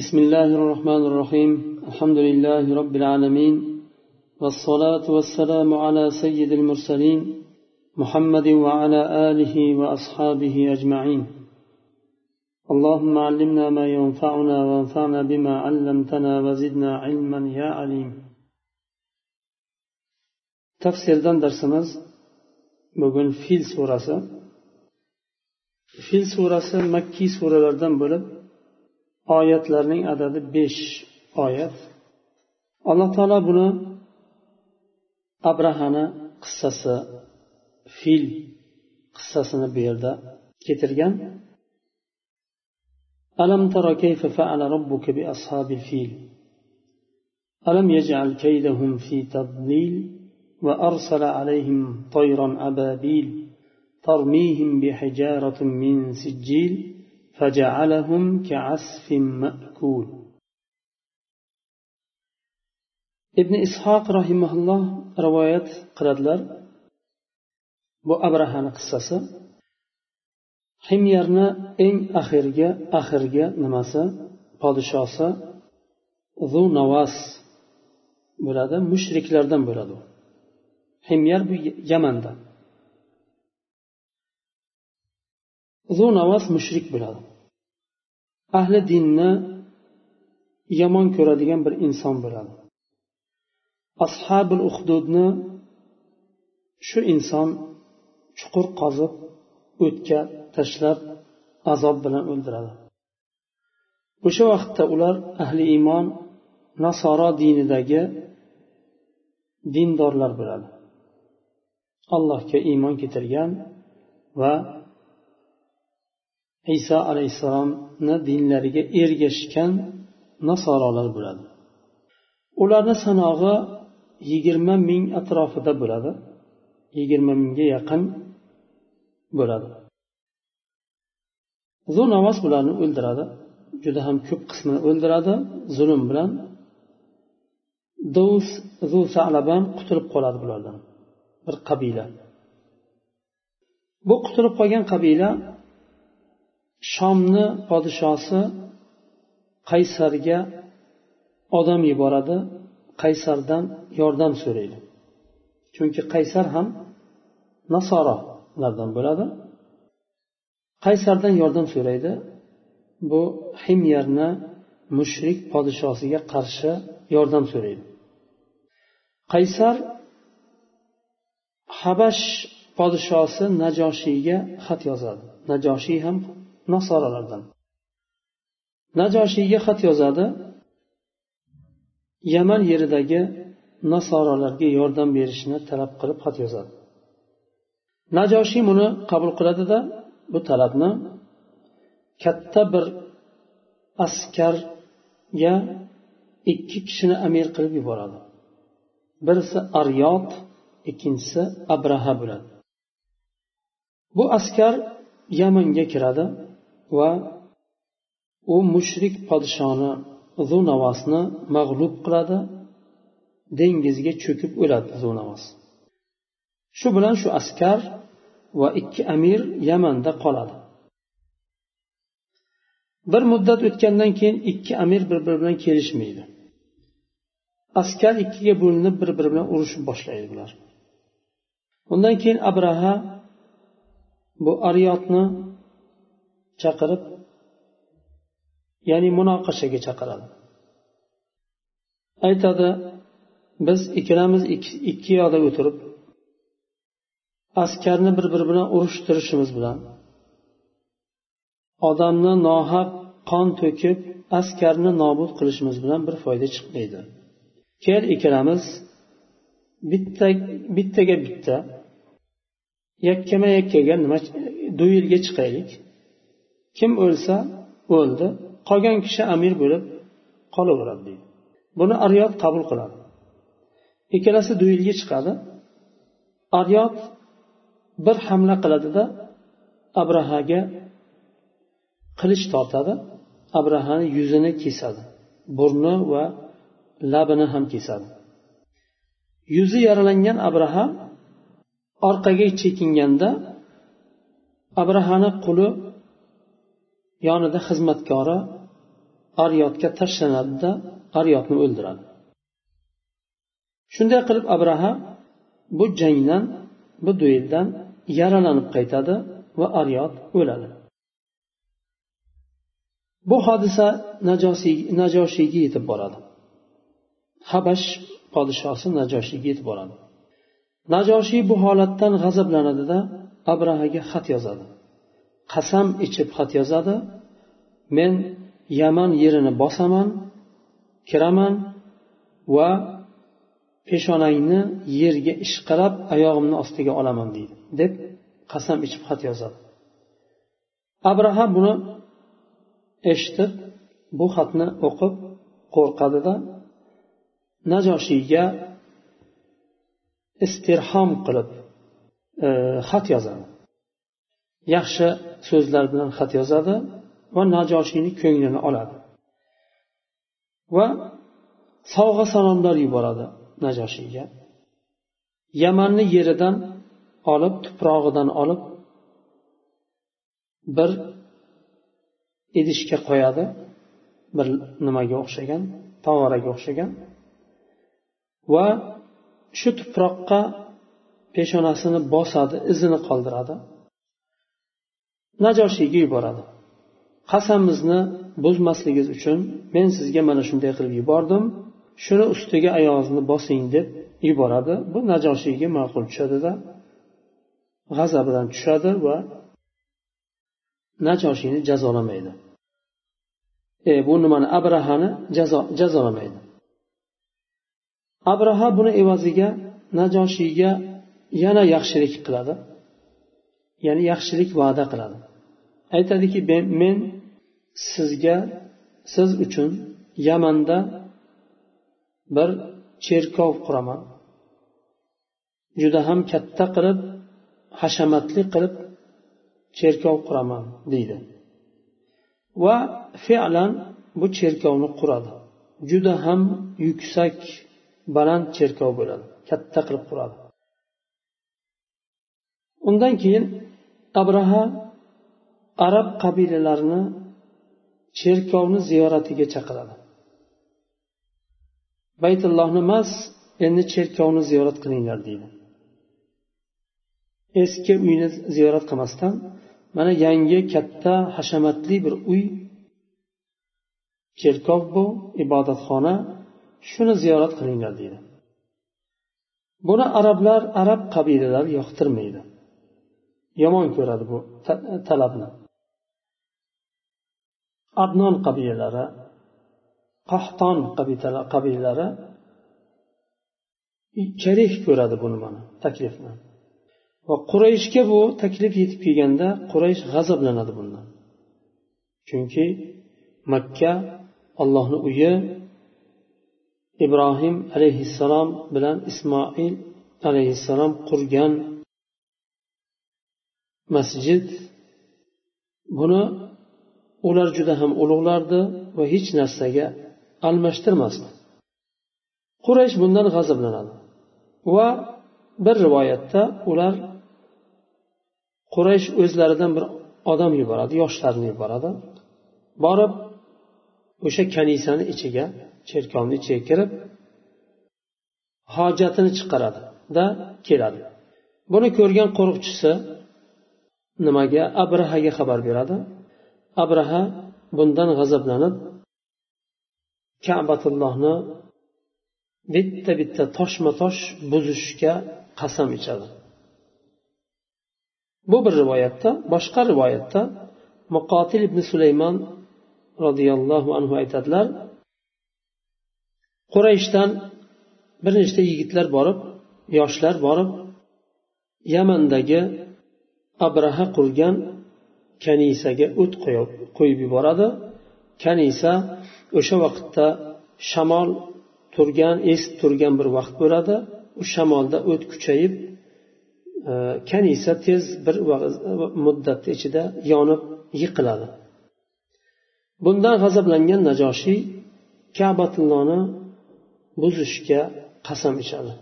بسم الله الرحمن الرحيم. الحمد لله رب العالمين. والصلاة والسلام على سيد المرسلين محمد وعلى آله وأصحابه أجمعين. اللهم علمنا ما ينفعنا وانفعنا بما علمتنا وزدنا علما يا عليم. تفسير درسمز bugun fil surasi. Fil surasi makkiy suralardan bo'lib oyatlarning adadi besh oyat alloh taolo buni abrahani qissasi fil qissasini bu yerda keltirgan ألم تر كيف فعل ربك بأصحاب الفيل ألم يجعل كيدهم في تضليل وأرسل عليهم طيرا أبابيل ترميهم بحجارة من سجيل فجعلهم كعسف مأكول ابن إسحاق رحمه الله رواية قردلر bu abrahani qissasi himyarni eng axirgi axirgi nimasi podshosi zu navas bo'ladi mushriklardan bo'ladi himyar bu yamanda zo'navas mushrik bo'ladi. Ahli dinni yomon ko'radigan bir inson bo'ladi. Ashabul uhdudni shu inson chuqur qazib o'tga tashlab azob bilan o'ldiradi. O'sha vaqtda ular ahli iymon nasoro dinidagi dindorlar bo'ladi. Allohga iymon keltirgan va iso alayhissalomni dinlariga ergashgan nasorolar bo'ladi. Ularni sanog'i yigirma ming atrofida bo'ladi. Yigirma mingga yaqin bo'ladi. Navos bularni o'ldiradi. Juda ham ko'p qismini o'ldiradi. Zulm bilan dovs zu salaban qutulib qoladi bulardan. Bir qabila. Bu qutulib qolgan qabila shomni podshosi qaysarga odam yuboradi qaysardan yordam so'raydi. Chunki qaysar ham nasorolardan bo'ladi. Qaysardan yordam so'raydi. Bu himyarni mushrik podshosiga qarshi yordam so'raydi. Qaysar habash podshosi najoshiyga xat yozadi. Najoshiy ham nasoralardan najoshiyga xat yozadi yaman yeridagi nasoralarga yordam berishni talab qilib xat yozadi. Najoshiy buni qabul qiladida bu talabni katta bir askarga ikki kishini amir qilib yuboradi. Birisi aryot ikkinchisi abraha bo'ladi. Bu askar yamanga kiradi. Va u mushrik podshoni zunavosni mag'lub qiladi dengizga cho'kib o'ladi zunavos shu bilan shu askar va ikki amir yamanda qoladi. Bir muddat o'tgandan keyin ikki amir bir biri bilan kelishmaydi. Askar ikkiga bo'linib bir biri bilan urushib boshlaydi bular. Undan keyin abraha bu ariyotni chaqirib ya'ni munoqashaga chaqiradi. Aytadi biz ikkalamiz ikki yoqda o'tirib askarni bir biri bilan urushtirishimiz bilan odamni nohaq qon to'kib askarni nobud qilishimiz bilan bir foyda chiqmaydi. Kel ikkalamiz bitta bittaga bitta yakkama yakkaga nima duelga chiqaylik. Kim o'lsa o'ldi. Qolgan kishi amir bo'lib qolaveradi deydi. Buni aryot qabul qiladi. Ikkalasi duelga chiqadi. Aryot bir hamla qiladida abrahaga qilich tortadi. Abrahani yuzini kesadi. Burni va labini ham kesadi. Yuzi yaralangan abraha orqaga chekinganda abrahani quli yonida xizmatkori aryotga tashlanadida aryotni o'ldiradi. Shunday qilib abraha bu jangdan bu dueldan yaralanib qaytadi va aryot o'ladi. Bu hodisa najoshiyga yetib boradi. Habash podshosi najoshiyga yetib boradi. Najoshiy bu holatdan g'azablanadida abrahaga xat yozadi. Qasam ichib xat yozadi. Men yaman yerini bosaman kiraman va peshonangni yerga ishqalab oyog'imni ostiga olaman deydi deb qasam ichib xat yozadi. Abraha buni eshitib bu xatni o'qib qo'rqadida najoshiyga istirhom qilib e, xat yozadi. Yaxshi so'zlar bilan xat yozadi va najoshiyni ko'nglini oladi. Va sovg'a salomlar yuboradi najoshiyga yamanni yeridan olib tuprog'idan olib bir idishga qo'yadi. Bir nimaga o'xshagan tog'oraga o'xshagan. Va shu tuproqqa peshonasini bosadi izini qoldiradi. Najoshiyga yuboradi. Qasamimizni buzmasligingiz uchun men sizga mana shunday qilib yubordim. Shuni ustiga oyog'ingizni bosing deb yuboradi. Bu najoshiyga ma'qul tushadida g'azabidan tushadi va najoshiyni jazolamaydi. E, bu nimani? Abrahani jazolamaydi. Abraha buni evaziga najoshiyga yana yaxshilik qiladi. Ya'ni yaxshilik va'da qiladi. Aytadiki men sizga siz uchun yamanda bir cherkov quraman. Juda ham katta qilib hashamatli qilib cherkov quraman deydi. Va fe'lan bu cherkovni quradi. Juda ham yuksak baland cherkov bo'ladi katta qilib quradi. Undan keyin abraha arab qabilalarini cherkovni ziyoratiga chaqiradi. Baytullohni emas endi cherkovni ziyorat qilinglar deydi. Eski uyni ziyorat qilmasdan mana yangi katta hashamatli bir uy cherkov bu ibodatxona shuni ziyorat qilinglar deydi. Buni arablar arab qabilalari yoqtirmaydi. Yomon ko'radi bu talabni. Adnon qabilalari qahton qabilalari kerak ko'radi buni mana taklifni. Va qurayshga bu taklif yetib kelganda quraysh g'azablanadi bundan. Chunki makka ollohni uyi ibrohim alayhissalom bilan ismoil alayhissalom qurgan masjid buni ular juda ham ulug'lardi va hech narsaga almashtirmasdi. Quraysh bundan g'azablanadi. Va bir rivoyatda ular quraysh o'zlaridan bir odam yuboradi yoshlarni yuboradi. Borib o'sha kanisani ichiga cherkovni ichiga kirib hojatini chiqaradi da keladi. Buni ko'rgan qo'riqchisi nimaga? Abrahaga xabar beradi. Abraha bundan g'azablanib kabatullohni bitta bitta toshma tosh buzishga qasam ichadi. Bu bir rivoyatda boshqa rivoyatda muqotil ibn sulaymon roziyallohu anhu aytadilar qurayshdan bir nechta yigitlar borib yoshlar borib yamandagi abraha qurgan kanisaga o't qo'yib yuboradi. Kanisa o'sha vaqtda shamol turgan esib turgan bir vaqt bo'ladi. U shamolda o't kuchayib e, kanisa tez bir muddat ichida yonib yiqiladi. Bundan g'azablangan najoshiy kabatullohni buzishga qasam ichadi.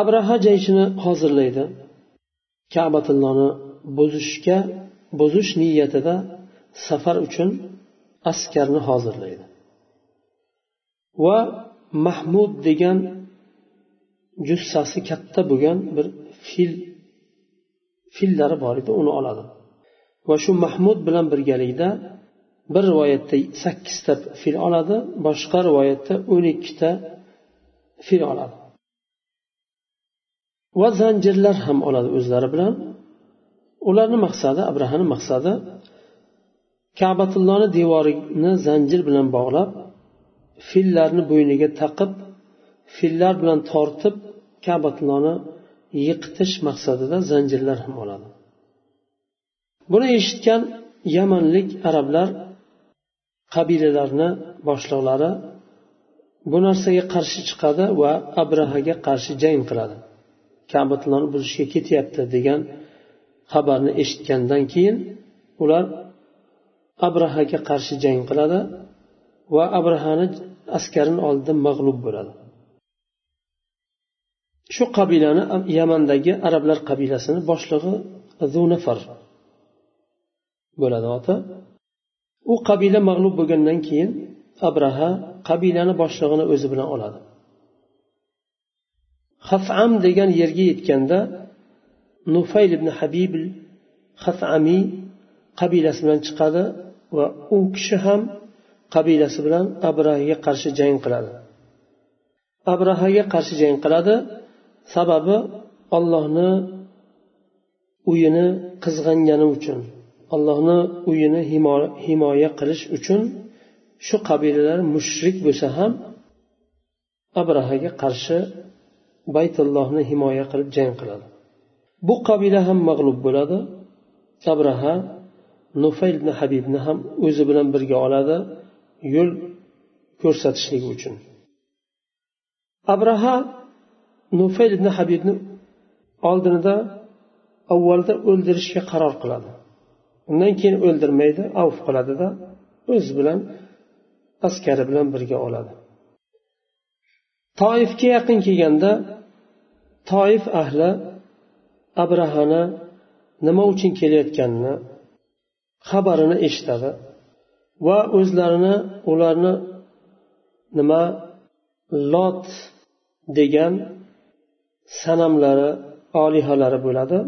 Abraha jayshini hozirlaydi. Kabatullohni buzishga buzish niyatida safar uchun askarni hozirlaydi. Va mahmud degan jussasi katta bo'lgan bir fil fillari bor edi uni oladi. Va shu mahmud bilan birgalikda bir rivoyatda sakkizta fil oladi boshqa rivoyatda o'n ikkita fil oladi. Va zanjirlar ham oladi o'zlari bilan. Ularni maqsadi abrahani maqsadi kabatullohni devorini zanjir bilan bog'lab fillarni bo'yniga taqib fillar bilan tortib kabatullohni yiqitish maqsadida zanjirlar ham oladi. Buni eshitgan yamanlik arablar qabilalarni boshliqlari bu narsaga qarshi chiqadi va abrahaga qarshi jang qiladi. Kabatullohni buzishga ketyapti degan xabarni eshitgandan keyin ular abrahaga qarshi jang qiladi va abrahani askarini oldida mag'lub bo'ladi. Shu qabilani yamandagi arablar qabilasini boshlig'i zunafar bo'ladi oti u qabila mag'lub bo'lgandan keyin abraha qabilani boshlig'ini o'zi bilan oladi. Hafam degan yerga yetganda nufayl ibn habib hafamiy qabilasi bilan chiqadi va u kishi ham qabilasi bilan abrahaga qarshi jang qiladi. Abrahaga qarshi jang qiladi. Sababi ollohni uyini qizg'angani uchun allohni uyini himoya qilish uchun shu qabilalar mushrik bo'lsa ham abrahaga qarshi baytullohni himoya qilib jang qiladi. Bu qabila ham mag'lub bo'ladi. Abraha nufayl ibn habibni ham o'zi bilan birga oladi yo'l ko'rsatishligi uchun. Abraha nufayl ibn habibni oldinida avvalda o'ldirishga qaror qiladi. Undan keyin o'ldirmaydi avf qiladida o'zi bilan askari bilan birga oladi. Toifga yaqin kelganda toif ahli abrahani nima uchun kelayotganini xabarini eshitadi va o'zlarini ularni nima lot degan sanamlari olihalari bo'ladi.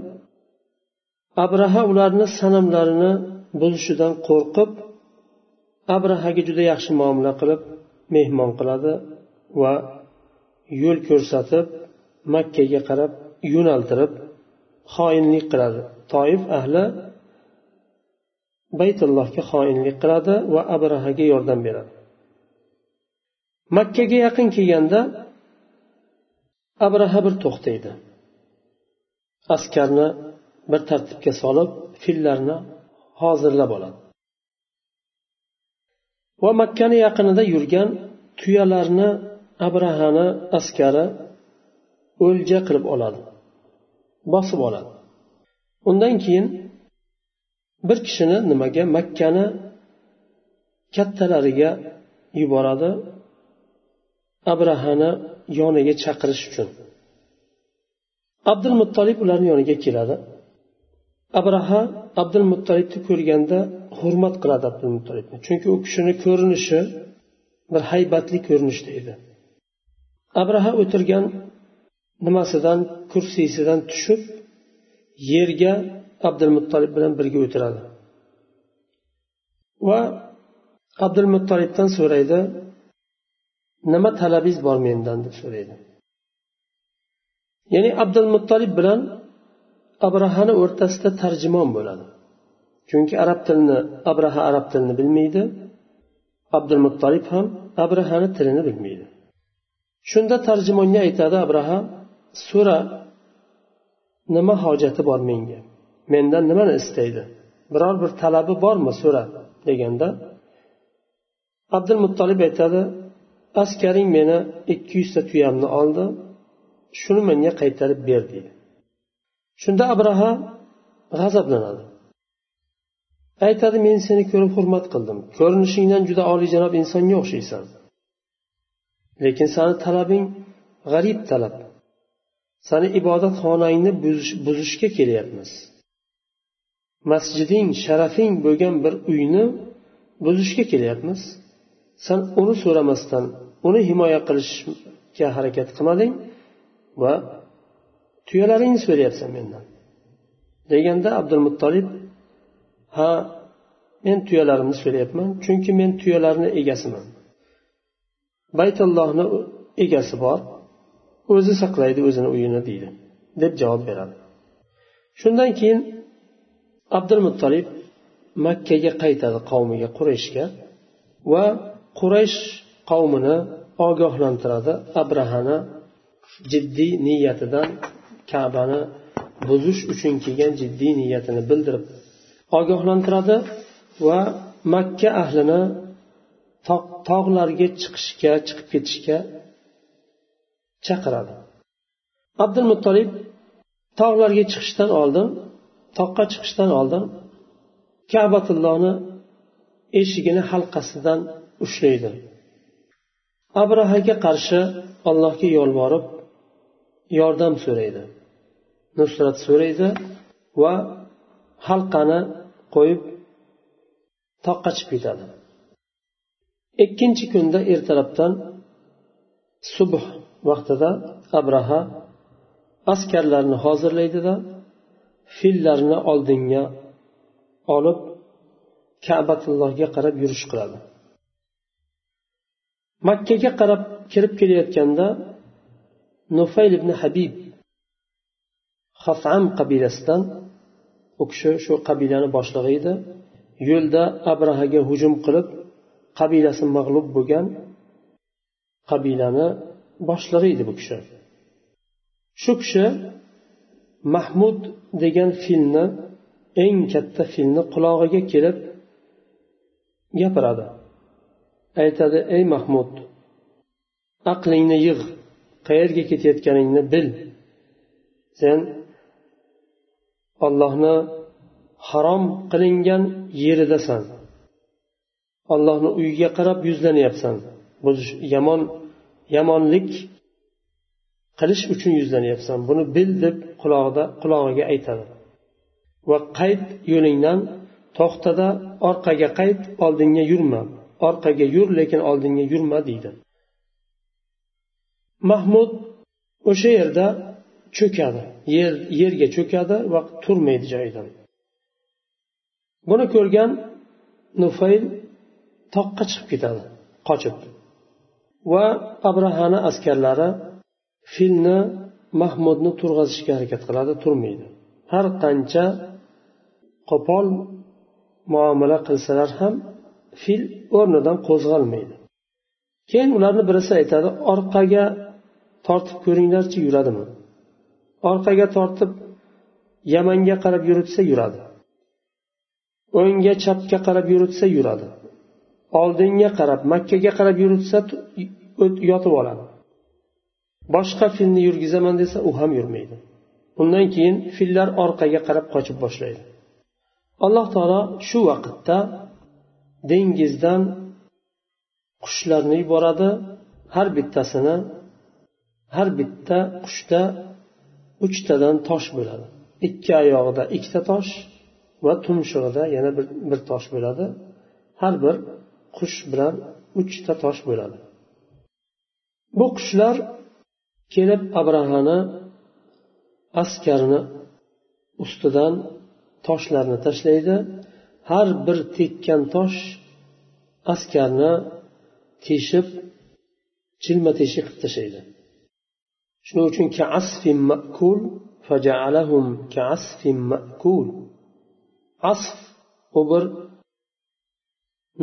Abraha ularni sanamlarini buzishidan qo'rqib abrahaga juda yaxshi muomala qilib mehmon qiladi va yo'l ko'rsatib makkaga qarab yo'naltirib xoinlik qiladi. Toif ahli baytullohga xoinlik qiladi va abrahaga yordam beradi. Makkaga yaqin kelganda abraha bir to'xtaydi. Askarni bir tartibga solib fillarni hozirlab oladi. Va makkani yaqinida yurgan tuyalarni abrahani askari o'lja qilib oladi bosib oladi. Undan keyin bir kishini nimaga? Makkani kattalariga yuboradi abrahani yoniga chaqirish uchun. Abdul muttolib ularni yoniga keladi. Abraha abdul muttolibni ko'rganda hurmat qiladi abdul muttolibni chunki u kishini ko'rinishi bir haybatli ko'rinishda edi. Abraha o'tirgan nimasidan kursisidan tushib yerga abdulmuttolib bilan birga o'tiradi. Va abdulmuttolibdan so'raydi nima talabingiz bor mendan? deb so'raydi. Ya'ni abdulmuttolib bilan abrahani o'rtasida tarjimon bo'ladi. Chunki arab tilini abraha arab tilini bilmaydi abdulmuttolib ham abrahani tilini bilmaydi. Shunda tarjimonga aytadi abraham so'ra nima hojati bor menga? Mendan nimani istaydi? Biror bir talabi bormi so'ra deganda abdul muttolib aytadi askaring meni ikki yuzta tuyamni oldi shuni menga qaytarib ber deydi shunda abraha g'azablanadi. Aytadi men seni ko'rib hurmat qildim. Ko'rinishingdan juda oliyjanob insonga o'xshaysan lekin sani talabing g'arib talab. Sani ibodatxonangni buzishga kelyapmiz. Masjiding sharafing bo'lgan bir uyni buzishga kelyapmiz. San uni so'ramasdan uni himoya qilishga harakat qilmading va tuyalaringni so'rayapsan mendan. Deganda abdul muttolib ha men tuyalarimni so'rayapman chunki men tuyalarni egasiman. Baytullohni egasi bor o'zi saqlaydi o'zini uyini deydi deb javob beradi. Shundan keyin abdulmuttolib makkaga qaytadi qavmiga qurayshga va quraysh qavmini ogohlantiradi abrahani jiddiy niyatidan kabani buzish uchun kelgan jiddiy niyatini bildirib ogohlantiradi va makka ahlini tog'larga chiqishga chiqib ketishga chaqiradi. Abdul muttolib tog'larga chiqishdan oldin toqqa chiqishdan oldin kabatullohni eshigini halqasidan ushlaydi. Abrahaga qarshi allohga yolvorib yordam so'raydi. Nusrat so'raydi va halqani qo'yib toqqa chiqib ketadi. Ikkinchi kunda ertalabdan subh vaqtida abraha askarlarni hozirlaydida fillarni oldinga olib kabatullohga qarab yurish qiladi. Makkaga qarab kirib kelayotganda nufayl ibn habib hafam qabilasidan u kishi shu qabilani boshlig'i edi yo'lda abrahaga hujum qilib qabilasi mag'lub bo'lgan qabilani boshlig'i edi bu kishi. Shu kishi mahmud degan filni eng katta filni qulog'iga kelib gapiradi. Aytadi ey mahmud aqlingni yig' qayerga ketayotganingni bil. Sen ollohni harom qilingan yeridasan. Ollohni uyiga qarab yuzlanyapsan. Bu yomon yomonlik qilish uchun yuzlanyapsan. Buni bil deb qulog'ida qulog'iga aytadi. Va qayt yo'lingdan to'xtada orqaga qayt oldinga yurma. Orqaga yur lekin oldinga yurma deydi. Mahmud o'sha yerda cho'kadi. Yer yerga cho'kadi va turmaydi joyidan. Buni ko'rgan nufayl toqqa chiqib ketadi qochib. Va abrahani askarlari filni mahmudni turg'azishga harakat qiladi turmaydi. Har qancha qo'pol muomala qilsalar ham fil o'rnidan qo'zg'almaydi. Keyin ularni birisi aytadi orqaga tortib ko'ringlarchi yuradimi? Orqaga tortib yamanga qarab yuritsa yuradi. O'ngga chapga qarab yuritsa yuradi. Oldinga qarab makkaga qarab yuritsa yotib oladi. Boshqa filni yurgizaman desa u ham yurmaydi. Undan keyin fillar orqaga qarab qochib boshlaydi. Alloh taolo shu vaqtda dengizdan qushlarni yuboradi. Har bittasini har bitta qushda uchtadan tosh bo'ladi. Ikki oyog'ida ikkita tosh va tumshug'ida yana bir, bir tosh bo'ladi. Har bir qush bilan uchta tosh bo'ladi bu qushlar kelib abrahani askarini ustidan toshlarni tashlaydi har bir tekkan tosh askarni teshib chilma teshik qilib tashlaydi shuning uchun kaasfin makul فجعلهم كعصف مأكول asf u bir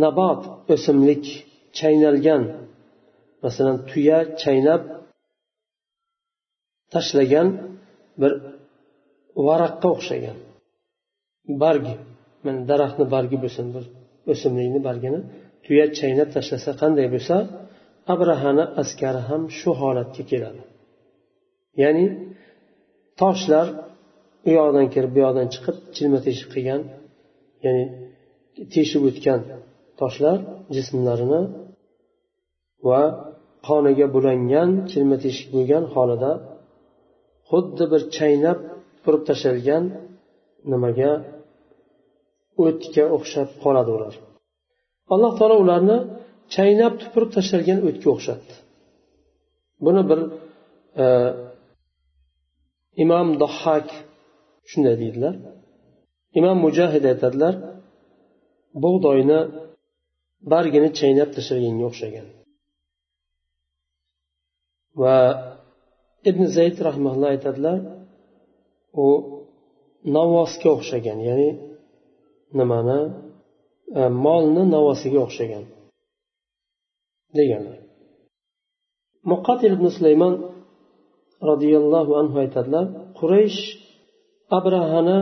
nabot o'simlik chaynalgan. Masalan tuya chaynab tashlagan bir varaqqa o'xshagan. Barg mana daraxtni bargi bo'lsin bir o'simlikni bargini tuya chaynab tashlasa qanday bo'lsa abrahani askari ham shu holatga keladi. Ya'ni toshlar u yoqdan kirib bu yoqdan chiqib chilma teshik qilgan ya'ni teshib o'tgan toshlar jismlarini va qoniga bulangan chilma teshik bo'lgan holida xuddi bir chaynab turib tashlalgan nimaga o'tga o'xshab qoladi ular. Alloh taolo ularni chaynab tupurib tashlgan o'tga o'xshatdi. Buni bir e, imom dohhak shunday deydilar. Imom mujahid aytadilar bug'doyni bargini chaynab tashlaganga o'xshagan. Va ibn zayd rahmaulloh aytadilar u navvosga o'xshagan ya'ni nimani? E, molni navvosiga o'xshagan deganlar. Muqatil ibn sulaymon roziyallohu anhu aytadilar quraysh abrahani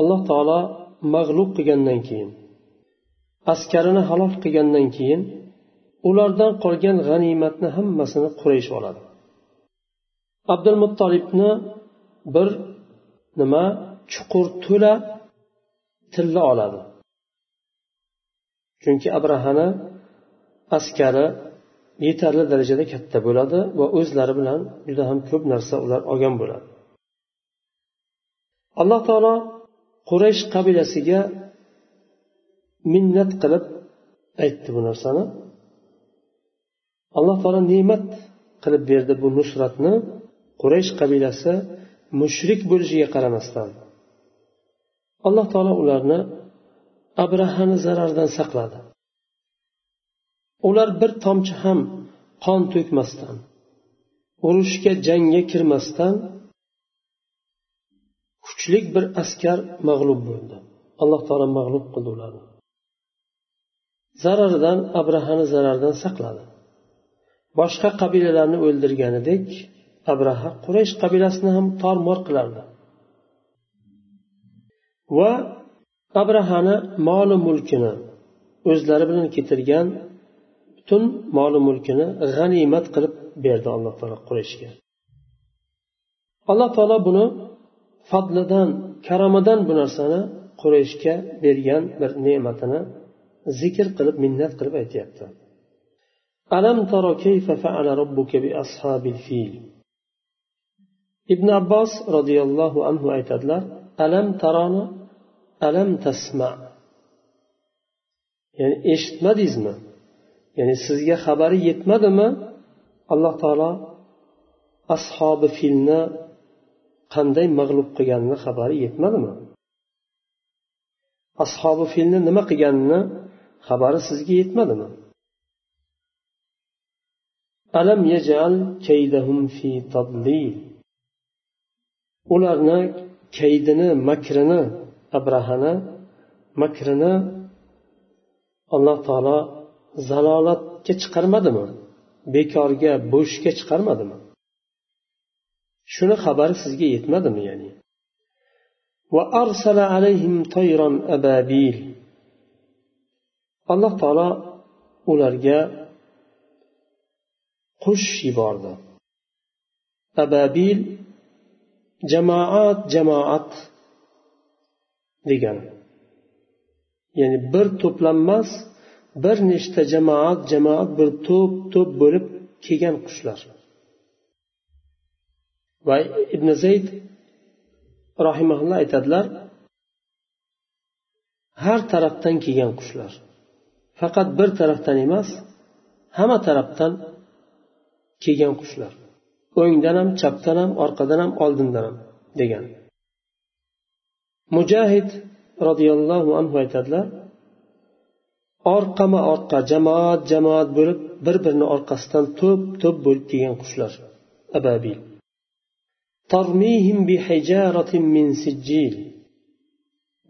alloh taolo mag'lub qilgandan keyin askarini halok qilgandan keyin ulardan qolgan g'animatni hammasini quraysh oladi. Abdul muttolibni bir nima chuqur to'la tilla oladi. Chunki abrahani askari yetarli darajada katta bo'ladi va o'zlari bilan juda ham ko'p narsa ular olgan bo'ladi. Alloh taolo quraysh qabilasiga minnat qilib aytdi bu narsani. Alloh taolo ne'mat qilib berdi bu nusratni quraysh qabilasi mushrik bo'lishiga qaramasdan. Alloh taolo ularni abrahani zarardan saqladi. Ular bir tomchi ham qon to'kmasdan urushga jangga kirmasdan kuchli bir askar mag'lub bo'ldi. Alloh taolo mag'lub qildi ularni. Zarardan abrahani zarardan saqladi. Boshqa qabilalarni o'ldirganidek abraha quraysh qabilasini ham tormor qilardi. Va abrahani moli mulkini o'zlari bilan ketirgan butun moli mulkini g'animat qilib berdi alloh taolo qurayshga. Alloh taolo buni fadlidan karamidan bu narsani qurayshga bergan bir ne'matini zikr qilib minnat qilib aytyapti. Alam taro kayfa faala robbuka bi ashabil fil? Ibn abbos roziyallohu anhu aytadilar alam taroni alam tasma. Ya'ni eshitmadingizmi? Ya'ni sizga xabari yetmadimi? Alloh taolo ashobi filni qanday mag'lub qilganini xabari yetmadimi? Ashobi filni nima qilganini xabari sizga yetmadimi alam yajal kaydahum fi tadlil. Ularni kaydini makrini abrahani makrini alloh taolo zalolatga chiqarmadimi bekorga bo'shga chiqarmadimi shuni xabari sizga yetmadimi ya'ni alloh taolo ularga qush yubordi. Ababil jamoat jamoat degani ya'ni bir to'planmas bir nechta jamoat jamoat bir to'p to'p bo'lib kelgan qushlar. Va ibn zayd rahimaulloh aytadilar har tarafdan kelgan qushlar. Faqat bir tarafdan emas hamma tarafdan kelgan qushlar. O'ngdan ham chapdan ham orqadan ham oldindan ham degan. Mujahid roziyallohu anhu aytadilar orqama orqa jamoat jamoat bo'lib bir birini orqasidan to'p to'p bo'lib kelgan qushlar ababil.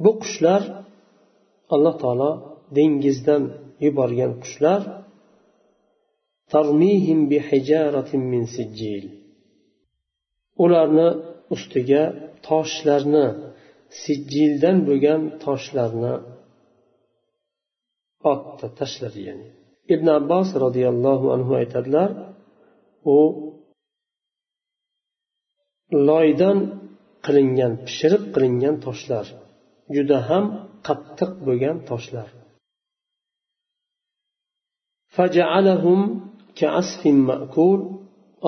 Bu qushlar alloh taolo dengizdan yuborgan qushlar ularni ustiga toshlarni sijjildan bo'lgan toshlarni otdi tashladi ya'ni. Ibn abbos roziyallohu anhu aytadilar u loydan qilingan pishirib qilingan toshlar juda ham qattiq bo'lgan toshlar.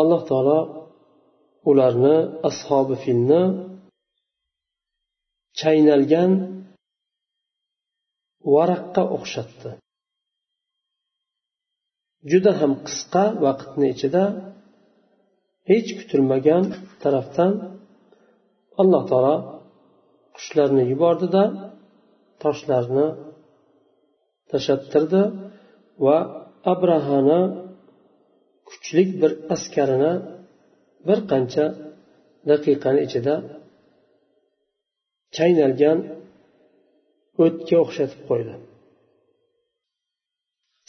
Alloh taolo ularni ashobi filni chaynalgan varaqqa o'xshatdi. Juda ham qisqa vaqtni ichida hech kutilmagan tarafdan alloh taolo qushlarni yubordida toshlarni tashattirdi va abrahani kuchlik bir askarini bir qancha daqiqani ichida chaynalgan o'tga o'xshatib qo'ydi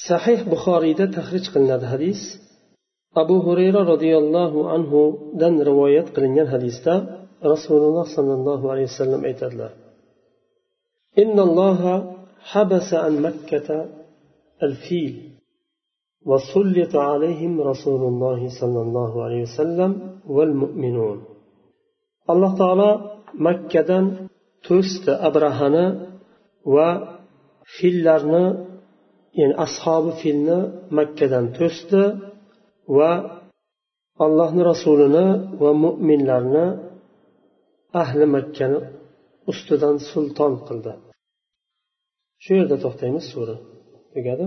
sahih buxoriyda tahrij qilinadi hadis abu hurayra roziyallohu anhudan rivoyat qilingan hadisda rasululloh sollallohu alayhi vasallam aytadilar إن الله حبس عن مكة الفيل وسلط عليهم رسول الله صلى الله عليه وسلم والمؤمنون الله تعالى مكة to'sdi abrahani va fillarni ya'ni ashobi filni makkadan to'sdi va allohni rasulini va mo'minlarni ahli makkani ustidan sulton qildi shu yerda to'xtaymiz sura tugadi